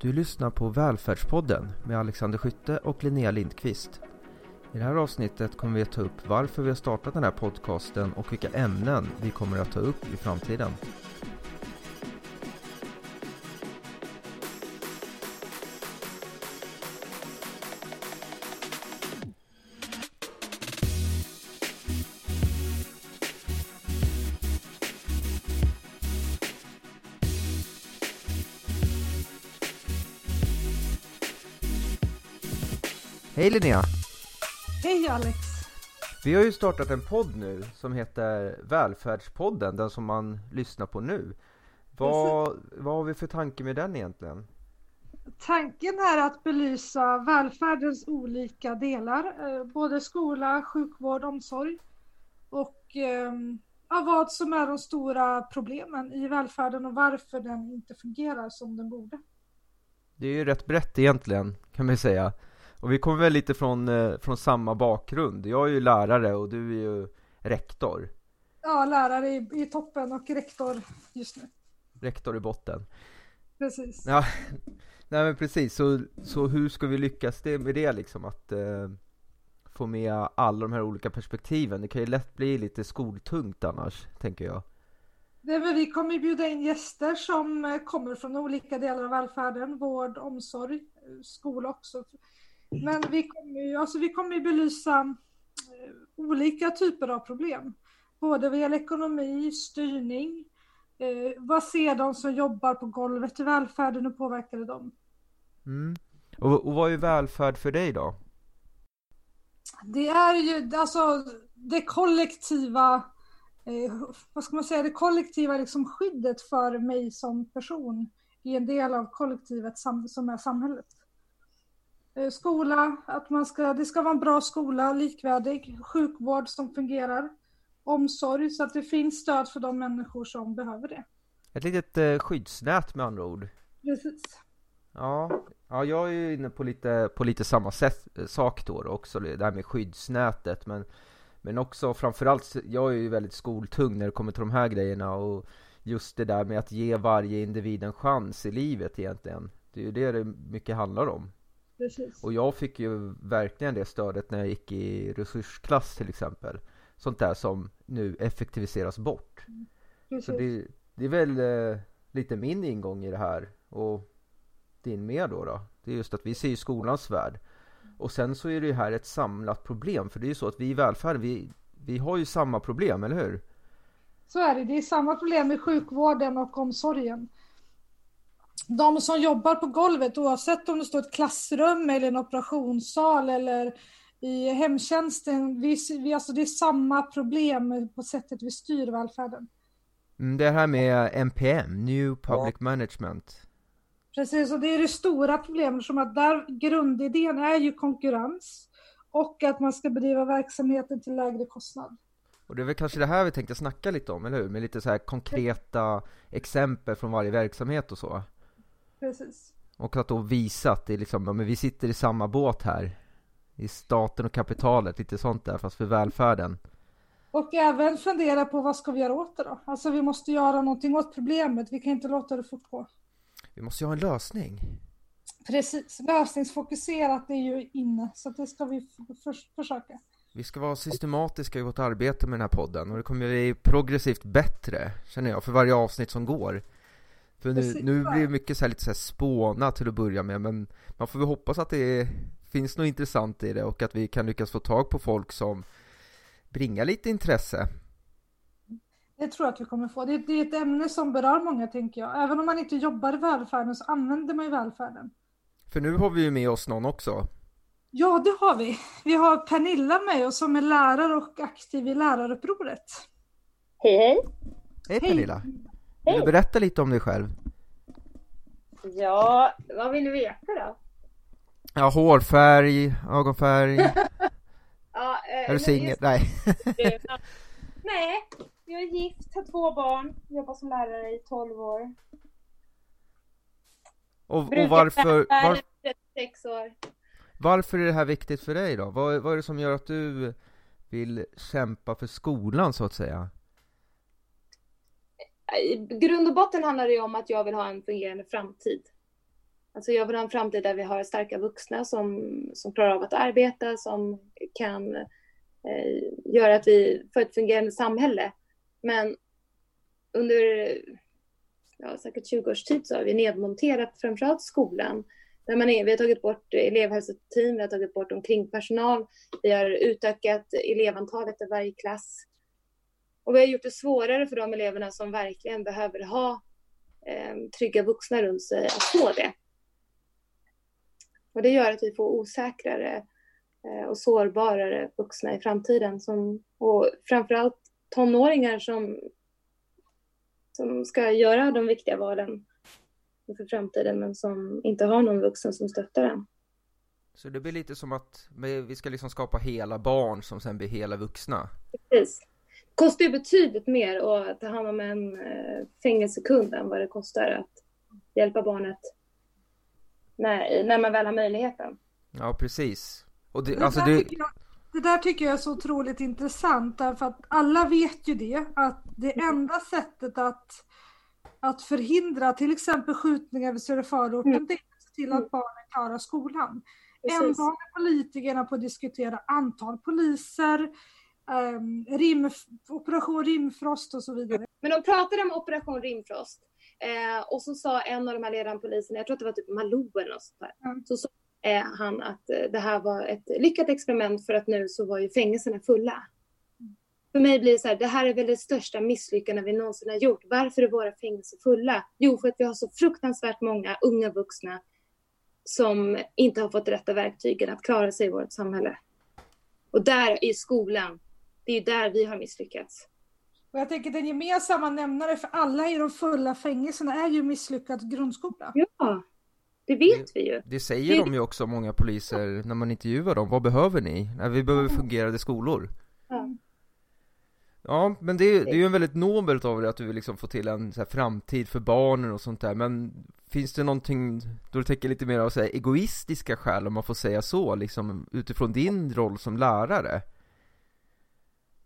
Du lyssnar på Välfärdspodden med Alexander Skytte och Linnea Lindqvist. I det här avsnittet kommer vi att ta upp varför vi har startat den här podcasten och vilka ämnen vi kommer att ta upp i framtiden. Linnea! Hej Alex! Vi har ju startat en podd nu som heter Välfärdspodden, den som man lyssnar på nu. Vad, vad har vi för tanke med den egentligen? Tanken är att belysa välfärdens olika delar, eh, både skola, sjukvård, omsorg och eh, ja, vad som är de stora problemen i välfärden och varför den inte fungerar som den borde. Det är ju rätt brett egentligen, kan man säga. Och vi kommer väl lite från, eh, från samma bakgrund. Jag är ju lärare och du är ju rektor. Ja, lärare i, i toppen och rektor just nu. Rektor i botten. Precis. Ja, nej men precis. Så, så hur ska vi lyckas det, med det liksom? Att eh, få med alla de här olika perspektiven. Det kan ju lätt bli lite skoltungt annars, tänker jag. Det väl, vi kommer bjuda in gäster som eh, kommer från olika delar av välfärden, vård, omsorg, eh, skola också. Men vi kommer ju alltså vi kommer belysa eh, olika typer av problem. Både vad gäller ekonomi, styrning, eh, vad ser de som jobbar på golvet i välfärden och påverkar det dem? Mm. Och, och vad är välfärd för dig då? Det är ju alltså det kollektiva, eh, vad ska man säga, det kollektiva liksom skyddet för mig som person i en del av kollektivet som är samhället. Eh, skola, att man ska, det ska vara en bra skola, likvärdig, sjukvård som fungerar, omsorg så att det finns stöd för de människor som behöver det. Ett litet eh, skyddsnät med andra ord. Precis. Ja, ja jag är ju inne på lite, på lite samma sätt, eh, sak då, då också, det här med skyddsnätet men Men också framförallt, jag är ju väldigt skoltung när det kommer till de här grejerna och Just det där med att ge varje individ en chans i livet egentligen Det är ju det det mycket handlar om Precis. Och jag fick ju verkligen det stödet när jag gick i resursklass till exempel. Sånt där som nu effektiviseras bort. Precis. Så det, det är väl eh, lite min ingång i det här. Och din med då, då. Det är just att vi ser ju skolans värld. Och sen så är det ju här ett samlat problem. För det är ju så att vi i välfärden, vi, vi har ju samma problem, eller hur? Så är det, det är samma problem med sjukvården och omsorgen de som jobbar på golvet, oavsett om det står ett klassrum eller en operationssal eller i hemtjänsten, vi, vi, alltså det är samma problem på sättet vi styr välfärden. Mm, det här med NPM, New Public ja. Management. Precis, och det är det stora problemet som att där grundidén är ju konkurrens och att man ska bedriva verksamheten till lägre kostnad. Och det är väl kanske det här vi tänkte snacka lite om, eller hur? Med lite så här konkreta exempel från varje verksamhet och så. Precis. Och att då visa att det är liksom, men vi sitter i samma båt här. I staten och kapitalet, lite sånt där, fast för välfärden. Och även fundera på vad ska vi göra åt det då? Alltså vi måste göra någonting åt problemet, vi kan inte låta det fortgå. Vi måste ju ha en lösning. Precis, lösningsfokuserat är ju inne, så det ska vi för försöka. Vi ska vara systematiska i vårt arbete med den här podden och det kommer bli progressivt bättre, känner jag, för varje avsnitt som går. För nu, nu blir det mycket så här, lite så här spåna till att börja med men man får väl hoppas att det är, finns något intressant i det och att vi kan lyckas få tag på folk som bringar lite intresse. Det tror jag att vi kommer få. Det är, det är ett ämne som berör många tänker jag. Även om man inte jobbar i välfärden så använder man ju välfärden. För nu har vi ju med oss någon också. Ja, det har vi. Vi har Pernilla med oss som är lärare och aktiv i lärarupproret. Hej, hej. Hej Pernilla. Vill du berätta lite om dig själv? Ja, vad vill du veta då? Ja, hårfärg, ögonfärg. ja, eh, är du singel? Nej. Nej, jag är gift, har två barn, jobbar som lärare i 12 år. Och, och varför, var, 36 år. Varför är det här viktigt för dig då? Vad, vad är det som gör att du vill kämpa för skolan så att säga? I grund och botten handlar det ju om att jag vill ha en fungerande framtid. Alltså jag vill ha en framtid där vi har starka vuxna som, som klarar av att arbeta, som kan eh, göra att vi får ett fungerande samhälle. Men under ja, säkert 20 års tid så har vi nedmonterat framförallt skolan. Där man är, vi har tagit bort elevhälsoteam, vi har tagit bort omkringpersonal, vi har utökat elevantalet i varje klass. Och vi har gjort det svårare för de eleverna som verkligen behöver ha eh, trygga vuxna runt sig att få det. Och det gör att vi får osäkrare eh, och sårbarare vuxna i framtiden. Som, och framförallt tonåringar som, som ska göra de viktiga valen för framtiden men som inte har någon vuxen som stöttar den. Så det blir lite som att vi ska liksom skapa hela barn som sen blir hela vuxna? Precis. Det kostar ju betydligt mer att ta hand om en eh, fängelsekund än vad det kostar att hjälpa barnet när, när man väl har möjligheten. Ja, precis. Och det, det alltså det... Jag, det där tycker jag är så otroligt intressant därför att alla vet ju det att det enda sättet att, att förhindra till exempel skjutningar vid Söderförorten mm. det är att se till att mm. barnen klarar skolan. Precis. Ändå håller politikerna på att diskutera antal poliser, um, rim, Operation Rimfrost och så vidare. Men de pratade om Operation Rimfrost Eh, och så sa en av de här ledande poliserna, jag tror att det var typ Malou eller något sånt där, mm. så sa eh, han att eh, det här var ett lyckat experiment för att nu så var ju fängelserna fulla. Mm. För mig blir det så här, det här är väl det största misslyckandet vi någonsin har gjort. Varför är våra fängelser fulla? Jo, för att vi har så fruktansvärt många unga vuxna som inte har fått rätta verktygen att klara sig i vårt samhälle. Och där i skolan, det är ju där vi har misslyckats. Och jag tänker den gemensamma nämnare för alla i de fulla fängelserna är ju misslyckad grundskola. Ja, det vet vi ju. Det säger det... de ju också, många poliser, när man intervjuar dem. Vad behöver ni? Vi behöver fungerande skolor. Ja. Ja, men det är, det är ju en väldigt nobelt av dig att du vill liksom få till en så framtid för barnen och sånt där, men finns det någonting då du tänker lite mer av så egoistiska skäl, om man får säga så, liksom utifrån din roll som lärare?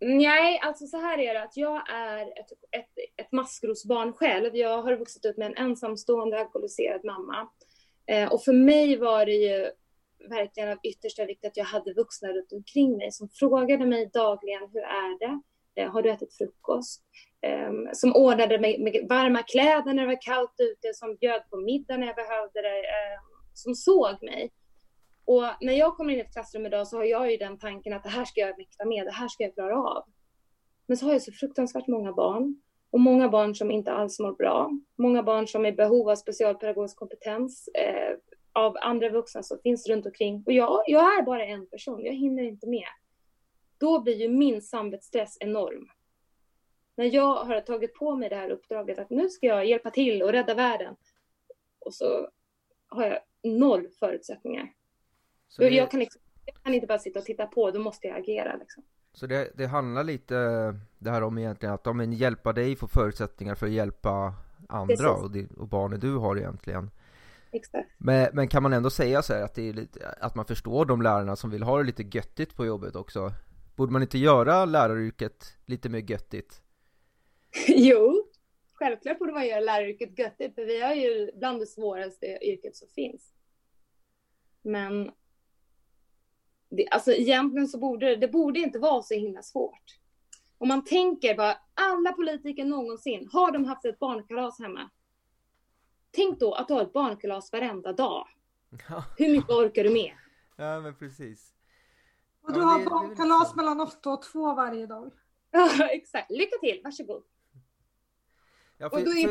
Nej, alltså så här är det att jag är ett, ett, ett maskrosbarn själv. Jag har vuxit upp med en ensamstående alkoholiserad mamma. Eh, och för mig var det ju verkligen av yttersta vikt att jag hade vuxna runt omkring mig som frågade mig dagligen, hur är det? Eh, har du ätit frukost? Eh, som ordnade mig med varma kläder när det var kallt ute, som bjöd på middag när jag behövde det, ehm, som såg mig. Och när jag kommer in i ett klassrum idag så har jag ju den tanken att det här ska jag mäkta med, det här ska jag klara av. Men så har jag så fruktansvärt många barn och många barn som inte alls mår bra. Många barn som är i behov av specialpedagogisk kompetens eh, av andra vuxna som finns runt omkring. Och jag, jag är bara en person, jag hinner inte med. Då blir ju min samvetsstress enorm. När jag har tagit på mig det här uppdraget att nu ska jag hjälpa till och rädda världen. Och så har jag noll förutsättningar. Så det... jag, kan liksom, jag kan inte bara sitta och titta på, då måste jag agera liksom. Så det, det handlar lite det här om egentligen att de hjälpa dig få förutsättningar för att hjälpa andra och, och barnen du har egentligen. Exakt. Men, men kan man ändå säga så här att, det är lite, att man förstår de lärarna som vill ha det lite göttigt på jobbet också? Borde man inte göra läraryrket lite mer göttigt? jo, självklart borde man göra läraryrket göttigt, för vi har ju bland det svåraste yrket som finns. Men det, alltså egentligen så borde det borde inte vara så himla svårt. Om man tänker bara, alla politiker någonsin, har de haft ett barnkalas hemma? Tänk då att du har ett barnkalas varenda dag. Ja. Hur mycket orkar du med? Ja, men precis. Och du ja, har det, barnkalas det mellan 8 och 2 varje dag. Ja, exakt. Lycka till, varsågod. Och då är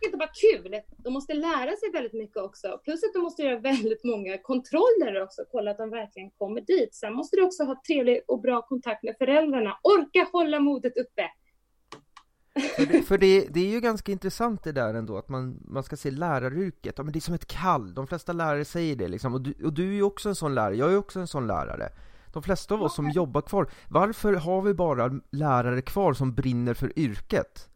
det inte bara kul, de måste lära sig väldigt mycket också. Plus att de måste göra väldigt många kontroller också, kolla att de verkligen kommer dit. Sen måste du också ha trevlig och bra kontakt med föräldrarna. Orka hålla modet uppe! För, det, för det, det, är ju ganska intressant det där ändå, att man, man ska se läraryrket, ja men det är som ett kall, de flesta lärare säger det liksom, och du, och du är ju också en sån lärare, jag är också en sån lärare. De flesta av oss som jobbar kvar, varför har vi bara lärare kvar som brinner för yrket?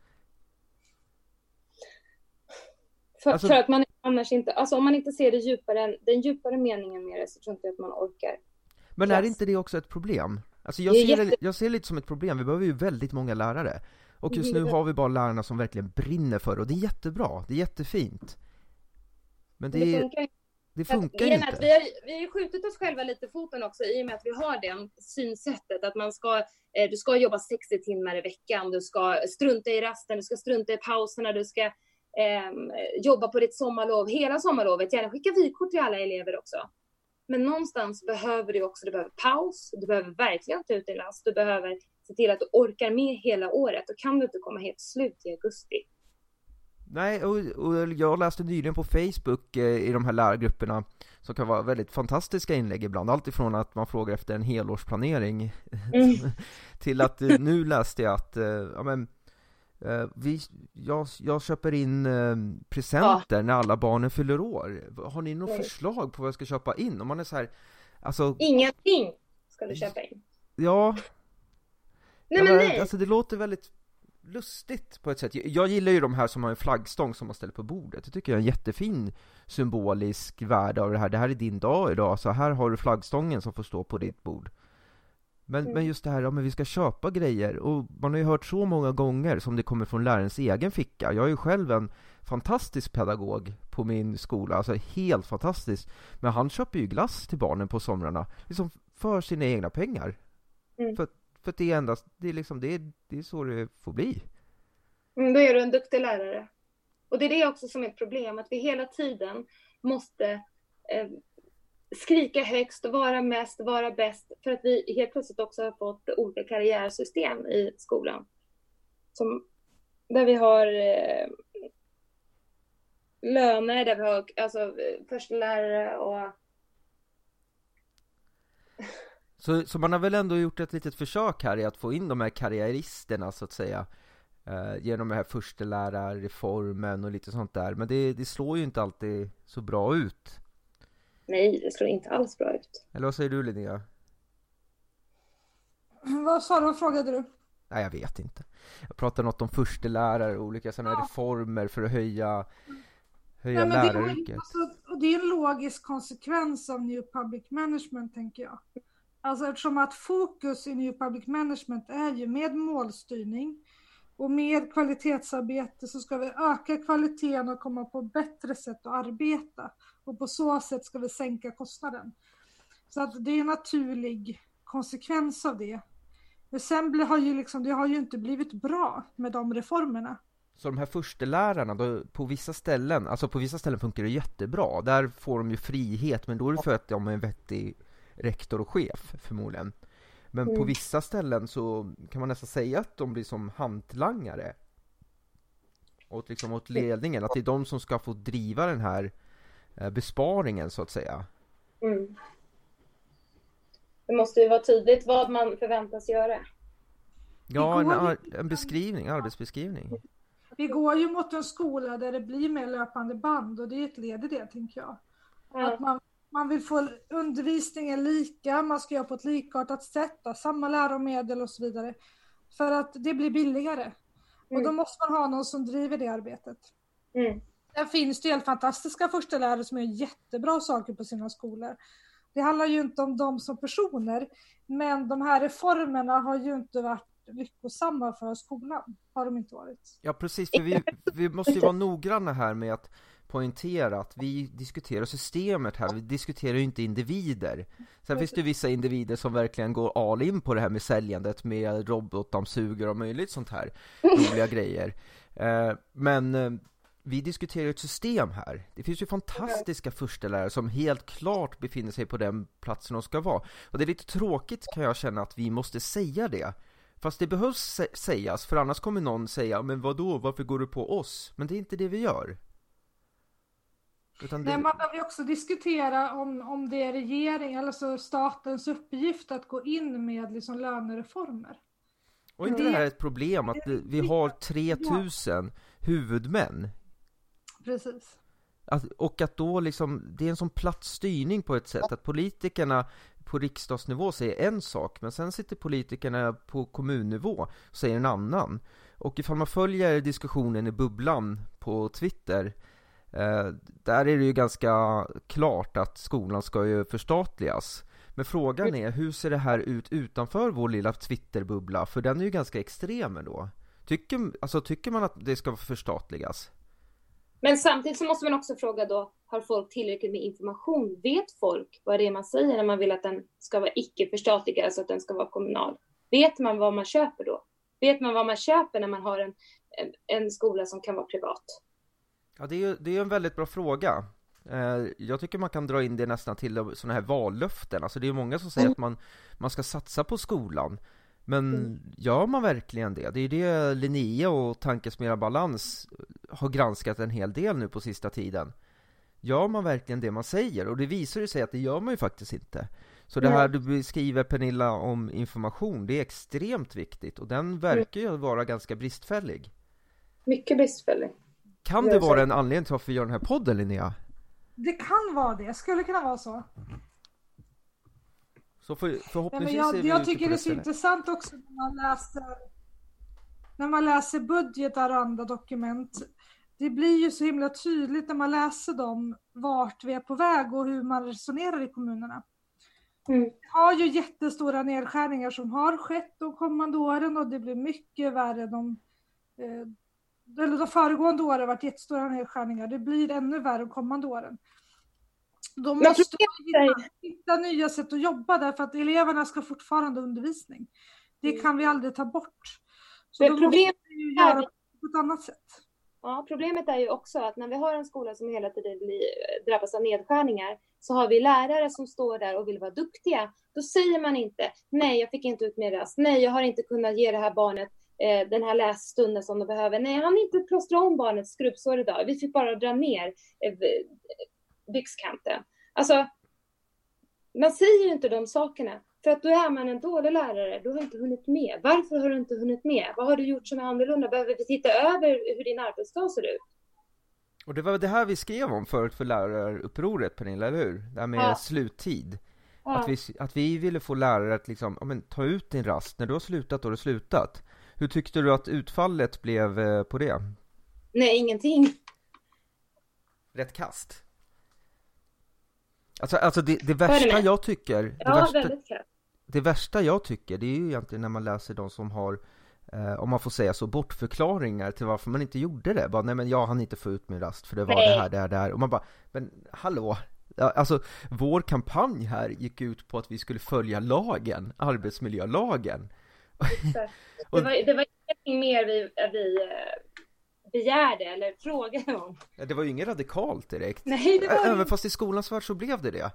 För, alltså, för, att man annars inte, alltså om man inte ser det djupare, den djupare meningen med det så tror jag inte att man orkar. Men är inte det också ett problem? Alltså jag ser, jätte... det, jag ser det lite som ett problem, vi behöver ju väldigt många lärare. Och just nu har vi bara lärarna som verkligen brinner för det, och det är jättebra, det är jättefint. Men det, det funkar, det funkar ju inte. Vi har, vi har skjutit oss själva lite foten också i och med att vi har det synsättet att man ska, eh, du ska jobba 60 timmar i veckan, du ska strunta i rasten, du ska strunta i pauserna, du ska jobba på ditt sommarlov hela sommarlovet, gärna skicka vykort till alla elever också. Men någonstans behöver du också, du behöver paus, du behöver verkligen ta ut din last, du behöver se till att du orkar med hela året. Då kan du inte komma helt slut i augusti. Nej, och, och jag läste nyligen på Facebook eh, i de här lärargrupperna som kan vara väldigt fantastiska inlägg ibland, alltifrån att man frågar efter en helårsplanering mm. till att eh, nu läste jag att, eh, ja men vi, jag, jag köper in eh, presenter ja. när alla barnen fyller år. Har ni något förslag på vad jag ska köpa in? Om man är så här, alltså... Ingenting ska du köpa in. Ja. Nej men nej. Alltså det låter väldigt lustigt på ett sätt. Jag gillar ju de här som har en flaggstång som man ställer på bordet. Det tycker jag är en jättefin symbolisk värde av det här. Det här är din dag idag, så här har du flaggstången som får stå på ditt bord. Men, mm. men just det här, ja men vi ska köpa grejer, och man har ju hört så många gånger som det kommer från lärarens egen ficka. Jag är ju själv en fantastisk pedagog på min skola, alltså helt fantastisk. Men han köper ju glass till barnen på somrarna, liksom för sina egna pengar. Mm. För, för det är endast, det är liksom, det är, det är så det får bli. Mm, då är du en duktig lärare. Och det är det också som är ett problem, att vi hela tiden måste eh, skrika högst, vara mest, vara bäst, för att vi helt plötsligt också har fått olika karriärsystem i skolan. Som, där vi har eh, löner, där vi har alltså, förstelärare och så, så man har väl ändå gjort ett litet försök här i att få in de här karriäristerna så att säga eh, Genom den här förstelärarreformen och lite sånt där Men det, det slår ju inte alltid så bra ut Nej, det slår inte alls bra ut Eller vad säger du Linnea? Vad sa du? Vad frågade du? Nej, jag vet inte Jag pratade något om förstelärare och olika sådana ja. reformer för att höja Höja Nej, läraryrket det, är, alltså, det är en logisk konsekvens av New Public Management tänker jag Alltså eftersom att fokus i New Public Management är ju med målstyrning och med kvalitetsarbete så ska vi öka kvaliteten och komma på bättre sätt att arbeta. Och på så sätt ska vi sänka kostnaden. Så att det är en naturlig konsekvens av det. Men sen har ju liksom, det har ju inte blivit bra med de reformerna. Så de här förstelärarna, då, på vissa ställen, alltså på vissa ställen funkar det jättebra. Där får de ju frihet, men då är det för att de är en vettig rektor och chef förmodligen. Men mm. på vissa ställen så kan man nästan säga att de blir som hantlangare. Åt, liksom, åt ledningen, att det är de som ska få driva den här eh, besparingen så att säga. Mm. Det måste ju vara tydligt vad man förväntas göra. Ja, en, en beskrivning, arbetsbeskrivning. Vi går ju mot en skola där det blir mer löpande band och det är ett led i det, tänker jag. Mm. Att man man vill få undervisningen lika, man ska göra på ett likartat sätt, samma läromedel och så vidare. För att det blir billigare. Mm. Och då mm. måste man ha någon som driver det arbetet. Mm. Sen finns det helt fantastiska förstelärare som gör jättebra saker på sina skolor. Det handlar ju inte om dem som personer, men de här reformerna har ju inte varit lyckosamma för skolan. Har de inte varit. Ja precis, för vi, vi måste ju vara noggranna här med att poängtera att vi diskuterar systemet här, vi diskuterar ju inte individer. Sen finns det vissa individer som verkligen går all in på det här med säljandet med robotdammsugare och möjligt sånt här roliga grejer. Eh, men eh, vi diskuterar ett system här. Det finns ju fantastiska förstelärare som helt klart befinner sig på den platsen de ska vara. Och det är lite tråkigt kan jag känna att vi måste säga det. Fast det behövs sägas, för annars kommer någon säga Men vadå, varför går du på oss? Men det är inte det vi gör. Utan det... Nej, man behöver också diskutera om, om det är regering, alltså statens uppgift att gå in med liksom lönereformer. Och inte det, det här ett problem att vi har 3000 huvudmän? Precis. Att, och att då liksom, det är en sån platt styrning på ett sätt att politikerna på riksdagsnivå säger en sak men sen sitter politikerna på kommunnivå och säger en annan. Och ifall man följer diskussionen i bubblan på Twitter där är det ju ganska klart att skolan ska ju förstatligas. Men frågan är, hur ser det här ut utanför vår lilla Twitterbubbla? För den är ju ganska extrem då. Tycker, alltså, tycker man att det ska förstatligas? Men samtidigt så måste man också fråga då, har folk tillräckligt med information? Vet folk vad det är man säger när man vill att den ska vara icke-förstatligad, alltså att den ska vara kommunal? Vet man vad man köper då? Vet man vad man köper när man har en, en, en skola som kan vara privat? Ja, det är ju det är en väldigt bra fråga. Eh, jag tycker man kan dra in det nästan till sådana här vallöften, alltså det är många som säger mm. att man, man ska satsa på skolan. Men mm. gör man verkligen det? Det är ju det Linnea och Tankesmedjan Balans har granskat en hel del nu på sista tiden. Gör man verkligen det man säger? Och det visar ju sig att det gör man ju faktiskt inte. Så det här du beskriver Pernilla om information, det är extremt viktigt och den verkar ju vara ganska bristfällig. Mycket bristfällig. Kan det vara en anledning till varför vi gör den här podden Linnea? Det kan vara det, skulle kunna vara så. Så för, förhoppningsvis ja, jag, jag tycker det är så intressant också när man läser när man läser budgetar och andra dokument. Det blir ju så himla tydligt när man läser dem vart vi är på väg och hur man resonerar i kommunerna. Mm. Vi har ju jättestora nedskärningar som har skett de kommande åren och det blir mycket värre de, eh, eller de föregående åren har varit jättestora nedskärningar. Det blir ännu värre de kommande åren. De måste hitta, hitta nya sätt att jobba därför att eleverna ska fortfarande undervisning. Det mm. kan vi aldrig ta bort. Så det problemet måste göra på ett annat sätt. Ja, problemet är ju också att när vi har en skola som hela tiden blir, drabbas av nedskärningar så har vi lärare som står där och vill vara duktiga. Då säger man inte nej, jag fick inte ut mer rast. Nej, jag har inte kunnat ge det här barnet eh, den här lässtunden som de behöver. Nej, han inte plåstra om barnets skrubbsår idag. Vi fick bara dra ner eh, byxkanten. Alltså, man säger inte de sakerna. För att då är man en dålig lärare, du har inte hunnit med. Varför har du inte hunnit med? Vad har du gjort som är annorlunda? Behöver vi titta över hur din arbetsdag ser ut? Och det var det här vi skrev om förut för lärarupproret Pernilla, eller hur? Det här med ja. sluttid. Ja. Att, vi, att vi ville få lärare att liksom, ja, men, ta ut din rast, när du har slutat då har du slutat. Hur tyckte du att utfallet blev eh, på det? Nej, ingenting. Rätt kast? Alltså, alltså det, det värsta jag tycker det Ja, värsta, väldigt kast det värsta jag tycker, det är ju egentligen när man läser de som har eh, om man får säga så, bortförklaringar till varför man inte gjorde det. Bara, nej men jag hann inte få ut min rast för det var nej. det här, det här, det här. Och man bara, men hallå? Alltså, vår kampanj här gick ut på att vi skulle följa lagen, arbetsmiljölagen. Det var, det var ingenting mer vi, vi eh, begärde eller frågade om. Det var ju inget radikalt direkt. Nej, det var Även fast i skolans värld så blev det det.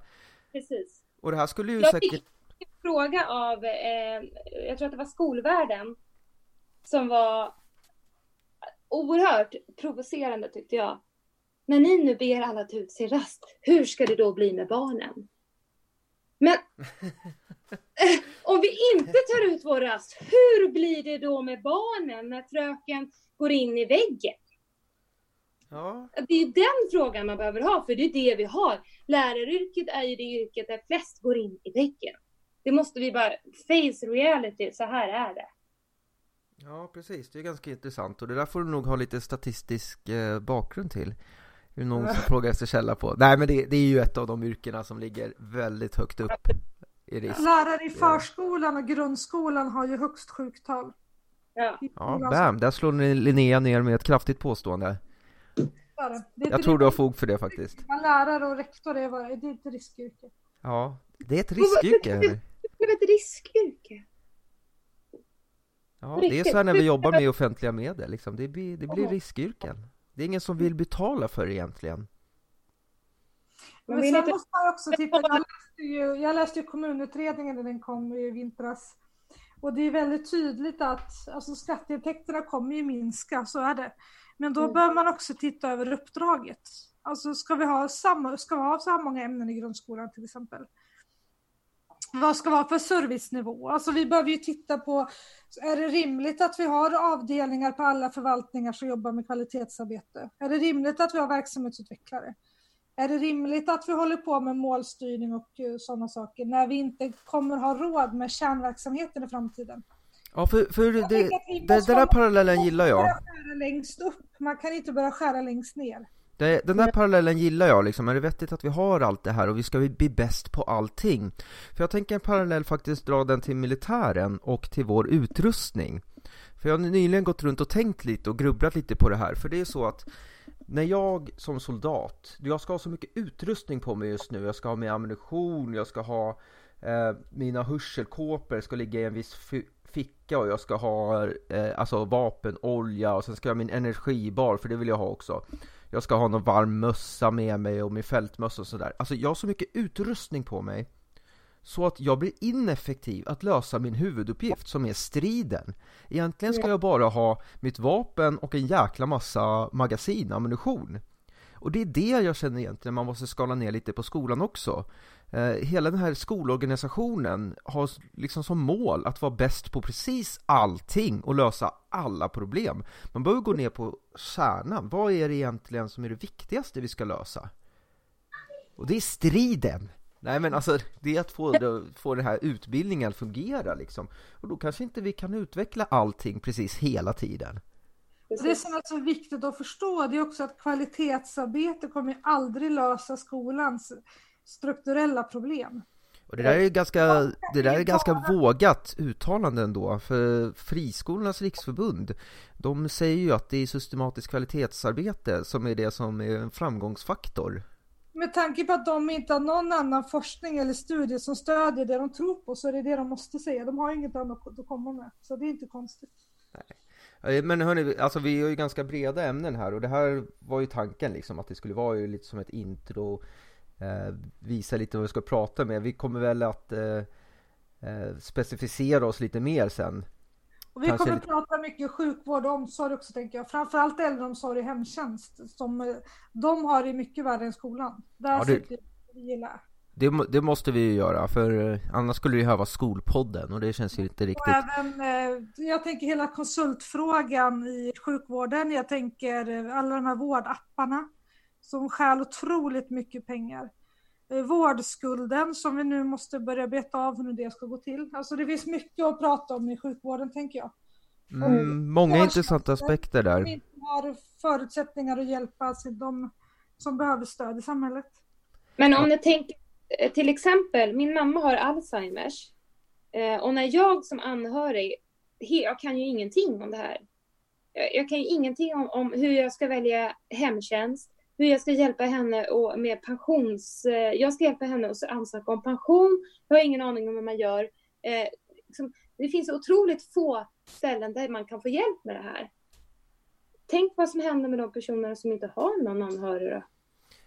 Precis. Och det här skulle ju jag säkert... Fick fråga av, eh, jag tror att det var skolvärlden, som var oerhört provocerande tyckte jag. När ni nu ber alla ta ut sin rast, hur ska det då bli med barnen? Men om vi inte tar ut vår rast, hur blir det då med barnen när fröken går in i väggen? Ja. Det är den frågan man behöver ha, för det är det vi har. Läraryrket är ju det yrket där flest går in i väggen. Det måste vi bara face reality, så här är det. Ja, precis. Det är ganska intressant och det där får du nog ha lite statistisk eh, bakgrund till. Är det någon som frågar efter källa på? Nej, men det, det, är ju ett av de yrkena som ligger väldigt högt upp i risk. Lärare i förskolan och grundskolan har ju högst sjuktal. Ja, ja bam, där slår Linnea ner med ett kraftigt påstående. Jag tror du har fog för det faktiskt. Lärare och rektor är, det är ett riskyrke. Ja, det är ett riskyrke det är ett riskyrke. Ja, det är så här när vi jobbar med offentliga medel, liksom. det, blir, det blir riskyrken. Det är ingen som vill betala för det egentligen. Men sen måste man också titta, jag läste, ju, jag läste ju kommunutredningen när den kom i vintras. Och det är väldigt tydligt att alltså, skatteintäkterna kommer ju minska, så är det. Men då mm. bör man också titta över uppdraget. Alltså ska vi ha samma, ska vi ha så här många ämnen i grundskolan till exempel? vad ska vara för servicenivå? Alltså vi behöver ju titta på, är det rimligt att vi har avdelningar på alla förvaltningar som jobbar med kvalitetsarbete? Är det rimligt att vi har verksamhetsutvecklare? Är det rimligt att vi håller på med målstyrning och uh, sådana saker när vi inte kommer ha råd med kärnverksamheten i framtiden? Ja, för, för det, det, den där parallellen gillar jag. Längst upp. Man kan inte börja skära längst ner. Det, den där parallellen gillar jag liksom, är det vettigt att vi har allt det här och vi ska bli bäst på allting? För jag tänker en parallell faktiskt dra den till militären och till vår utrustning. För jag har nyligen gått runt och tänkt lite och grubblat lite på det här, för det är så att när jag som soldat, jag ska ha så mycket utrustning på mig just nu. Jag ska ha med ammunition, jag ska ha eh, mina hörselkåpor ska ligga i en viss ficka och jag ska ha eh, alltså vapenolja och sen ska jag ha min energibar för det vill jag ha också. Jag ska ha någon varm mössa med mig och min fältmössa och sådär. Alltså jag har så mycket utrustning på mig så att jag blir ineffektiv att lösa min huvuduppgift som är striden. Egentligen ska jag bara ha mitt vapen och en jäkla massa magasin, ammunition. Och det är det jag känner egentligen man måste skala ner lite på skolan också. Eh, hela den här skolorganisationen har liksom som mål att vara bäst på precis allting och lösa alla problem. Man behöver gå ner på kärnan. Vad är det egentligen som är det viktigaste vi ska lösa? Och det är striden. Nej men alltså, det är att få, få den här utbildningen att fungera liksom. Och då kanske inte vi kan utveckla allting precis hela tiden. Det som är så viktigt att förstå det är också att kvalitetsarbete kommer aldrig lösa skolans strukturella problem. Och det där är ganska, det där är ganska vågat uttalande ändå, för Friskolornas riksförbund de säger ju att det är systematiskt kvalitetsarbete som är det som är en framgångsfaktor med tanke på att de inte har någon annan forskning eller studie som stödjer det de tror på så är det det de måste säga. De har inget annat att komma med. Så det är inte konstigt. Nej. Eh, men hörni, alltså vi har ju ganska breda ämnen här och det här var ju tanken liksom att det skulle vara ju lite som ett intro eh, Visa lite vad vi ska prata med. Vi kommer väl att eh, eh specificera oss lite mer sen och vi Kanske... kommer att prata mycket sjukvård och omsorg också tänker jag. Framförallt äldreomsorg och hemtjänst. Som, eh, de har det mycket värre än skolan. Där ja, det... vi gilla. Det, det, måste vi ju göra, för eh, annars skulle här vara skolpodden och det känns ju inte riktigt... Och även, eh, jag tänker hela konsultfrågan i sjukvården, jag tänker alla de här vårdapparna som stjäl otroligt mycket pengar. Eh, vårdskulden som vi nu måste börja beta av hur det ska gå till. Alltså det finns mycket att prata om i sjukvården tänker jag. Mm, många intressanta aspekter där. Som inte har förutsättningar att hjälpa de som behöver stöd i samhället. Men om ni tänker eh, till exempel, min mamma har Alzheimers eh, och när jag som anhörig, jag kan ju ingenting om det här. Jag kan ju ingenting om, om hur jag ska välja hemtjänst, hur jag ska hjälpa henne och med pensions... Eh, jag ska hjälpa henne att ansöka om pension. Jag har ingen aning om hur man gör. Eh, liksom, det finns otroligt få ställen där man kan få hjälp med det här. Tänk vad som händer med de personerna som inte har någon anhörig då.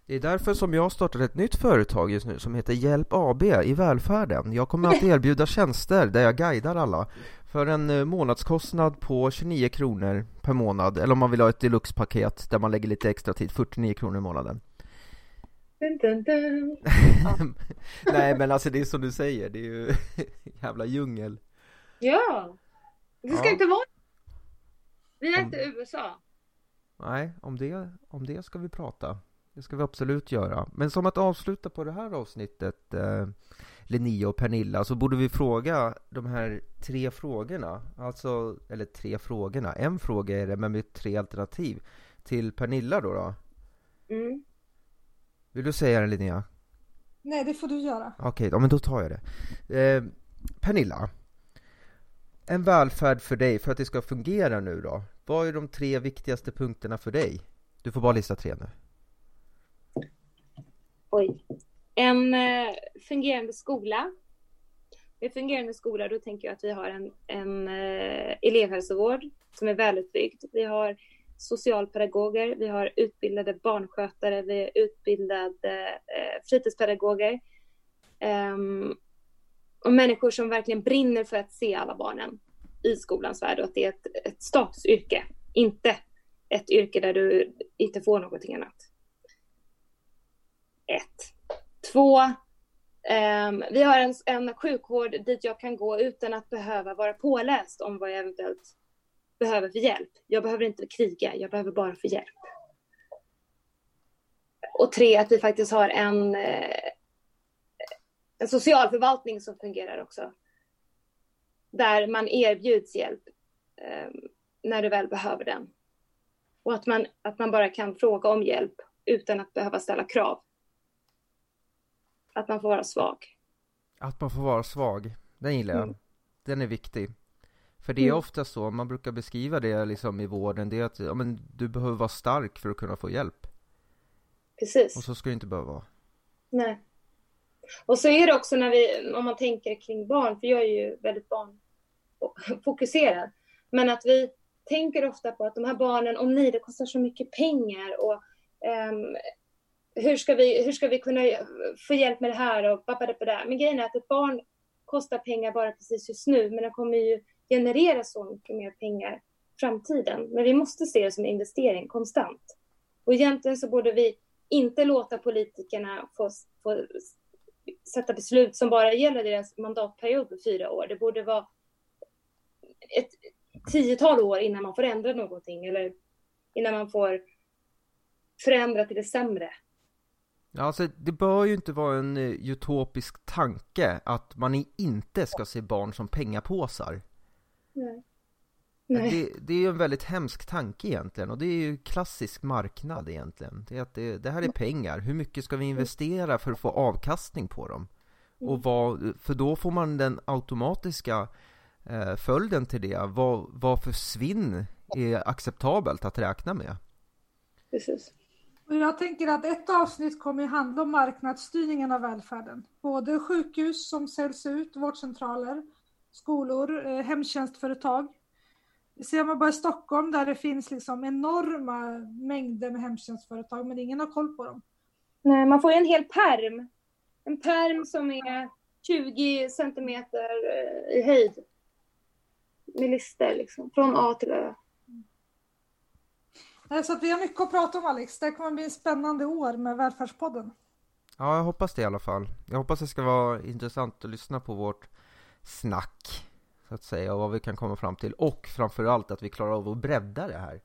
Det är därför som jag startat ett nytt företag just nu som heter Hjälp AB i välfärden. Jag kommer att erbjuda tjänster där jag guidar alla för en eh, månadskostnad på 29 kronor per månad eller om man vill ha ett deluxe-paket där man lägger lite extra tid, 49 kronor i månaden. Dun, dun, dun. Nej men alltså det är som du säger, det är ju jävla djungel. Ja, det ska ja. inte vara Vi är om... inte USA. Nej, om det, om det ska vi prata. Det ska vi absolut göra. Men som att avsluta på det här avsnittet eh, Linnea och Pernilla så borde vi fråga de här tre frågorna. Alltså, eller tre frågorna. En fråga är det men med tre alternativ. Till Pernilla då. då. Mm. Vill du säga det Linnea? Nej, det får du göra. Okej, okay, ja, men då tar jag det. Eh, Pernilla. En välfärd för dig, för att det ska fungera nu då. Vad är de tre viktigaste punkterna för dig? Du får bara lista tre nu. Oj. En eh, fungerande skola. Med fungerande skola, då tänker jag att vi har en, en eh, elevhälsovård som är välutbyggd. Vi har socialpedagoger, vi har utbildade barnskötare, vi har utbildade eh, fritidspedagoger. Um, och människor som verkligen brinner för att se alla barnen i skolans värld och att det är ett, ett statusyrke, inte ett yrke där du inte får någonting annat ett. Två, um, vi har en, en sjukvård dit jag kan gå utan att behöva vara påläst om vad jag eventuellt behöver för hjälp. Jag behöver inte kriga, jag behöver bara få hjälp. Och tre, att vi faktiskt har en, eh, en socialförvaltning som fungerar också. Där man erbjuds hjälp eh, när du väl behöver den. Och att man, att man bara kan fråga om hjälp utan att behöva ställa krav. Att man får vara svag. Att man får vara svag, den gillar jag. Mm. Den är viktig. För det är mm. ofta så, man brukar beskriva det liksom i vården, det är att ja, men du behöver vara stark för att kunna få hjälp. Precis. Och så ska det inte behöva vara. Nej. Och så är det också när vi, om man tänker kring barn, för jag är ju väldigt barnfokuserad, men att vi tänker ofta på att de här barnen, om nej, det kostar så mycket pengar och um, hur, ska vi, hur ska vi kunna få hjälp med det här och där. Men grejen är att ett barn kostar pengar bara precis just nu, men det kommer ju generera så mycket mer pengar i framtiden. Men vi måste se det som en investering konstant. Och egentligen så borde vi inte låta politikerna få, få sätta beslut som bara gäller deras mandatperiod på fyra år. Det borde vara ett tiotal år innan man får ändra någonting eller innan man får förändra till det sämre. Ja, alltså det bör ju inte vara en uh, utopisk tanke att man inte ska se barn som pengapåsar. Nej. Nej. Det, det är ju en väldigt hemsk tanke egentligen och det är ju klassisk marknad egentligen. Det, är att det, det här är pengar, hur mycket ska vi investera för att få avkastning på dem? Och mm. vad, för då får man den automatiska eh, följden till det, vad, vad för svinn är acceptabelt att räkna med? Precis. Jag tänker att ett avsnitt kommer handla om marknadsstyrningen av välfärden. Både sjukhus som säljs ut, vårdcentraler, skolor, eh, hemtjänstföretag. Ser man bara i Stockholm där det finns liksom enorma mängder med hemtjänstföretag men ingen har koll på dem. Nej, man får en hel perm. En perm som är 20 centimeter eh, i höjd. Med listor liksom, från A till Ö. Så att vi har mycket att prata om Alex. Det kommer bli spännande år med Välfärdspodden. Ja, jag hoppas det i alla fall. Jag hoppas det ska vara intressant att lyssna på vårt snack, så att säga, och vad vi kan komma fram till. Och framförallt att vi klarar av att bredda det här.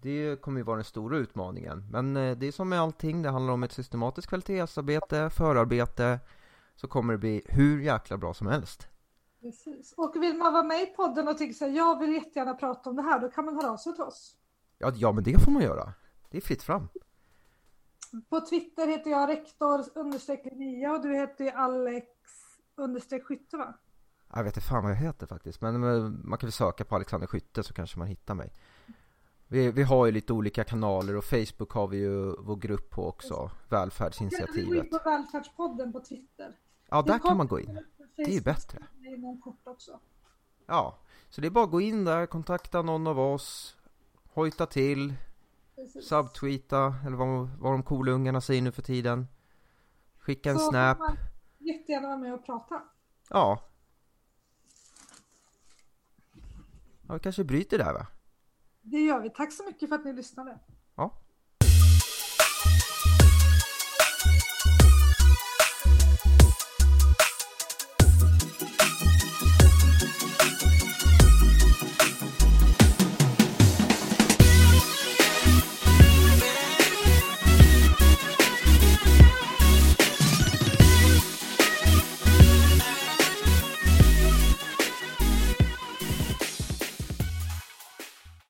Det kommer ju vara den stora utmaningen. Men eh, det är som med allting, det handlar om ett systematiskt kvalitetsarbete, förarbete, så kommer det bli hur jäkla bra som helst. Precis. Och vill man vara med i podden och tycka så här, jag vill jättegärna prata om det här, då kan man höra av sig till oss. Ja, ja, men det får man göra. Det är fritt fram. På Twitter heter jag rektor understreck Linnea och du heter Alex understreck Skytte va? Jag vet inte fan vad jag heter faktiskt, men man kan väl söka på Alexander Skytte så kanske man hittar mig. Vi, vi har ju lite olika kanaler och Facebook har vi ju vår grupp på också, Välfärdsinitiativet. Kan du gå in på Välfärdspodden på Twitter? Ja, där kan man gå in. Det är ju bättre. Ja, så det är bara att gå in där, kontakta någon av oss, hojta till, Precis. subtweeta, eller vad, vad de coolungarna säger nu för tiden. Skicka en så snap. Så jättegärna vara med och prata. Ja. Ja, vi kanske bryter där va? Det gör vi. Tack så mycket för att ni lyssnade.